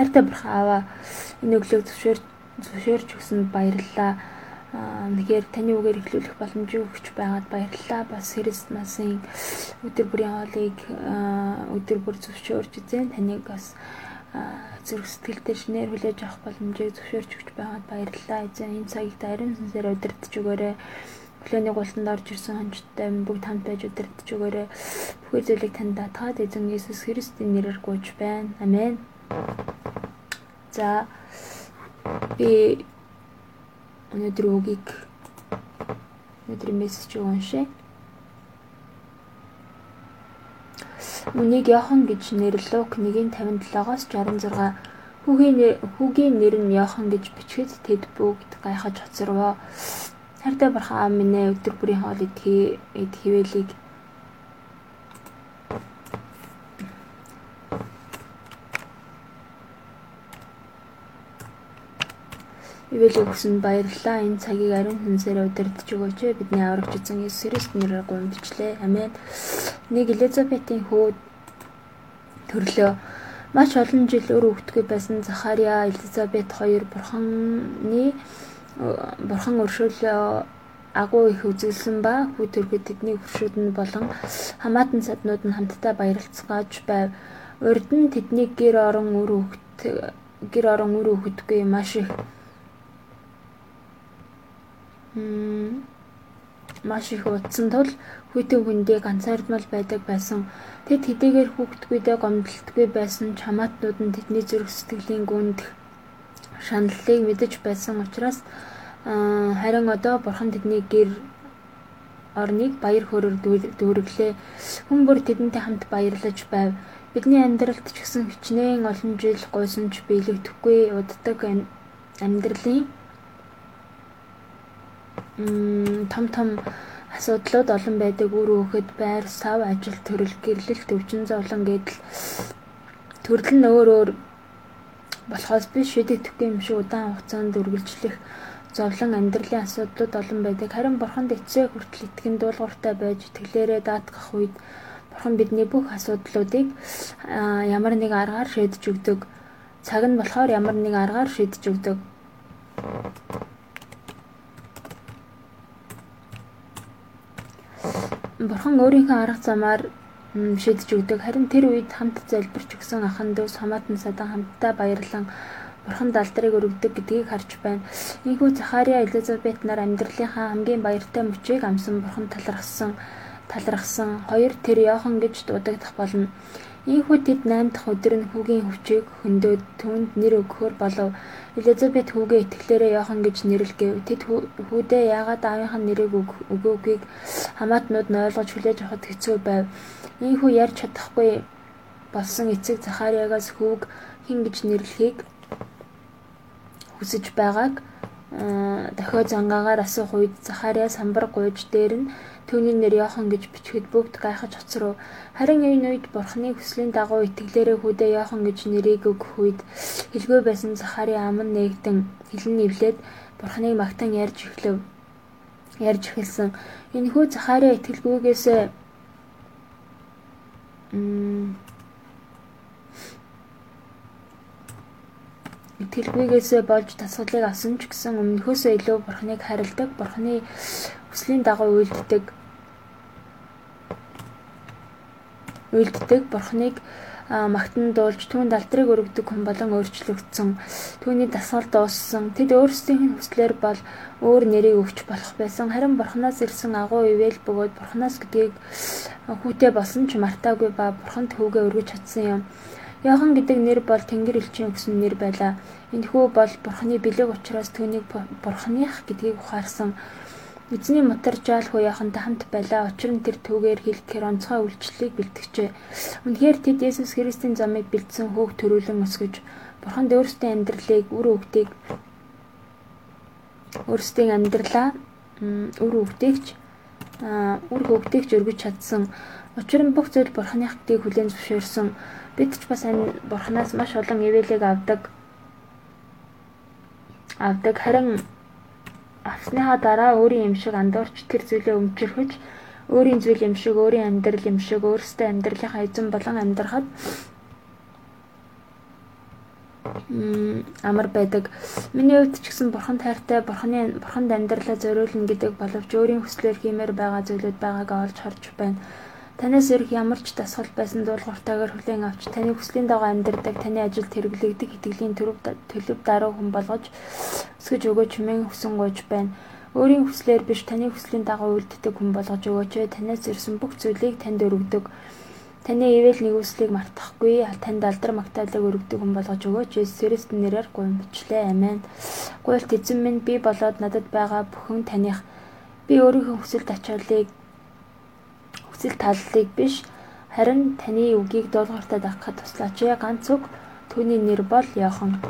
Хайртай бурхан аваа энэ өглөөг зөвшөөр зөвшөөрч өгсөнд баярлалаа. Нэгээр таны үгээр эхлүүлэх боломжийг өгч байгаад баярлалаа. Бас Христмасын өдөр бүрийн хоолыг өдөр бүр зөвшөөрч үзэн таныг бас зүрх сэтгэлдээ шинээр хүлээж авах боломжийг зөвшөөрч өгч байгаад баярлалаа. Эзэн энэ цагийг ариун сүнсээр удирдах өгөөрэй. Өглөөний гултанд орж ирсэн хончтой бүгд хамт байж удирдах өгөөрэй. Бүхэл зүйлийг танд татгаад эзэн Иесус Христийн нэрээр гуйж байна. Амен. За би өнөөдөр үгийг өнөөдөр мессеж уншъя. Үнийг Йохан гэж нэрлэв. Лук 1:57-оос 66 Хүүгийн хүүгийн нэр нь Йохан гэж бичгэд тэд бүгд гайхаж хоцорвоо. Хайртай бурхан минь өдөр бүрийн хоол идэхий идэхивэлийг Ивэл өгсөнд баярлалаа. Энэ цагийг ариун хүнсээр удирдах өгөөч. Бидний аврагч эзэн Иесус Христ нэрээр гомдчлээ. Амен. Нэг Элизабетийн хүү төрлөө маш олон жил өр өгтгөө байсан Захария Элизабет хоёр бурханы бурхан өршөөлөө агуу их үзүүлсэн ба хүү төргөд тэдний хуршууд нь болон хамаатан саднууд нь хамтдаа баярлцгааж байв. Урд нь тэдний гэр орон үр хөвгт гэр орон үр хөвгтгүй маш их маш их утсан тул хүйтэн хүндээ ганцаардмал байдаг байсан. Тэд хэдийгээр хүүхдгүйдээ гомдолтгүй байсан ч хамаатнууд нь тэдний зүрх сэтгэлийн гүнд шаналлыг мэдэж байсан учраас харин одоо бурхан тэдний гэр орныг баяр хөөрөөр дүүрэглээ. Хүн бүр тэдэнтэй хамт баярлаж байв. Бидний амьдралд ч гэсэн хичнээн олон жил гуйсан ч биелэгдэхгүй уддаг амьдралын том том асуудлууд олон байдаг үр хөхөд байр сав ажил төрөл гэрлэлт өвчин зовлон гэдэл төрөл нь өөр өөр болохоос би шийдэгдэхгүй юм шиг удаан хугацаанд үргэлжлэх зовлон амьдралын асуудлууд олон байдаг. Харин бурханд эцсээ хүртэл итгэн дуулууртай байж итгэлээрээ даатгах үед бурхан бидний бүх асуудлуудыг ямар нэг аргаар шийдэж өгдөг. Цаг нь болохоор ямар нэг аргаар шийдэж өгдөг. Бурхан өөрийнхөө арга замаар шийдэж өгдөг. Харин тэр үед хамт залбирч өгсөн ахан дүүс хамаатан садан хамтдаа баярлан Бурхан далдрыг өргөдөг гэдгийг харж байна. Ийхүү Захария Элизабет нар амьдралынхаа хамгийн баяртай мөчийг амсан Бурхан талархсан талархсан хоёр тэр Йохан гэж дуудагдах болно. Ийхүү тэд 8 дахь өдөр нь хүүгийн хөвчийг хөндөд түүнд нэр өгөхөөр болов. Элизабет хүүгээ итгэлээрээ Йохан гэж нэрлэв. Тэд хүүдээ яагаад аавынхаа нэрийг өгөөгийг хамаатнууд нь ойлгож хүлээж авахд хэцүү байв. Ийхүү ярьж чадахгүй болсон эцэг Захариагаас хүүг хин гэж нэрлэхийг хүсэж байгааг дохио зангаагаар асуух үед Захариа самбар гуйж дээр нь Түүний нэр Йохан гэж бичгэд бүгд гайхаж хоцров. Харин энэ үед Бурхны хүслийн дагуу итгэлээрээ хүүдээ Йохан гэж нэрийг өгөх үед хэлгүй байсан Захари аман нээгдэн хэлэн нэвлээд Бурхныг магтан ярьж эхлэв. Ярьж эхэлсэн. Энэхүү Захари итгэлгүйгээс м итгэлгүйгээсээ болж тасгалыг авсан ч гэсэн өмнөхөөсөө илүү Бурхныг харилдаг, Бурхны хүслийн дагуу үйлддэг үйлддэг бурхныг магтан дуулж түүнд алдрыг өргөдөг хүн болон өөрчлөгдсөн. Түүний дасгал дууссан. Тэд өөрсдийнх нь хүслээр бол өөр нэрийг өгч болох байсан. Харин бурхнаас ирсэн агуу ивэл бөгөөд бурхнаас гэдгийг хүүтэй болсон ч мартаагүй ба бурханд хүүгээ өргөж чадсан юм. Яхан гэдэг нэр бол Тэнгэр элчийн өгсөн нэр байлаа. Энэхүү бол бурхны бэлэг учраас түүнийг бурхных гэдгийг ухаарсан. Эзний мотор жаал хуу яхантай хамт байлаа. Учир нь тэр түүгээр хэлэхээр онцгой үйлчлэлийг бэлтгэжээ. Үнэхээр тэд Есүс Христийн замыг бэлдсэн хөөх төрүүлэн өсгөж Бурханд өөрсдийн амьдралыг үр хөвгтийг өөрсдийн амьдралаа үр хөвгтэйгч үр хөвгтэйгч өргөж чадсан. Учир нь бүх зүйл Бурханы хатыг хүлээн зөвшөөрсөн. Бид ч бас энэ Бурханаас маш олон ивэлийг авдаг. авдаг харин авсныхаа дараа өөрийн юм шиг андуурч тэр зүйлээ өмчөрхөж өөрийн зүйл юм шиг өөрийн амьдрал юм шиг өөрсдөө амьдралынхаа эзэн болон амьдрахад амар байдаг. Миний хувьд ч гэсэн бурхан тайртай, бурханы бурханд амьдралаа зориулна гэдэг боловч өөрийн хүслээр хиймээр байгаа зүйлүүд байгааг олж харж байна. Танаас ирэх ямар ч дасгал байсан дуулууртайгаар хүлээн авч таны хүслийн дагуу амьдардаг, таны ажилд хэрэглэгдэх итгэлийн төлөв төлөв даруй хүн болгож өсгөж өгөөч мэн хүсэн гуйж байна. Өөрийн хүслээр биш таны хүслийн дагуу үлддэг хүн болгож өгөөч. Танаас ирсэн бүх зүйлийг танд өргөдөг. Таны ивэл нэгүслийг мартахгүй танд алдар магтаалыг өргөдөг хүн болгож өгөөч. Есүс нэрээр гуймчлээ. Амен. Гуйлт эзэн минь би болоод надад байгаа бүхэн таних. Би өөрийнхөө хүсэлт ачааллыг хүсэл таллыг биш харин таны үгийг дуулууртаа дагахад туслаач. Ганц үг түүний нэр бол Йохан.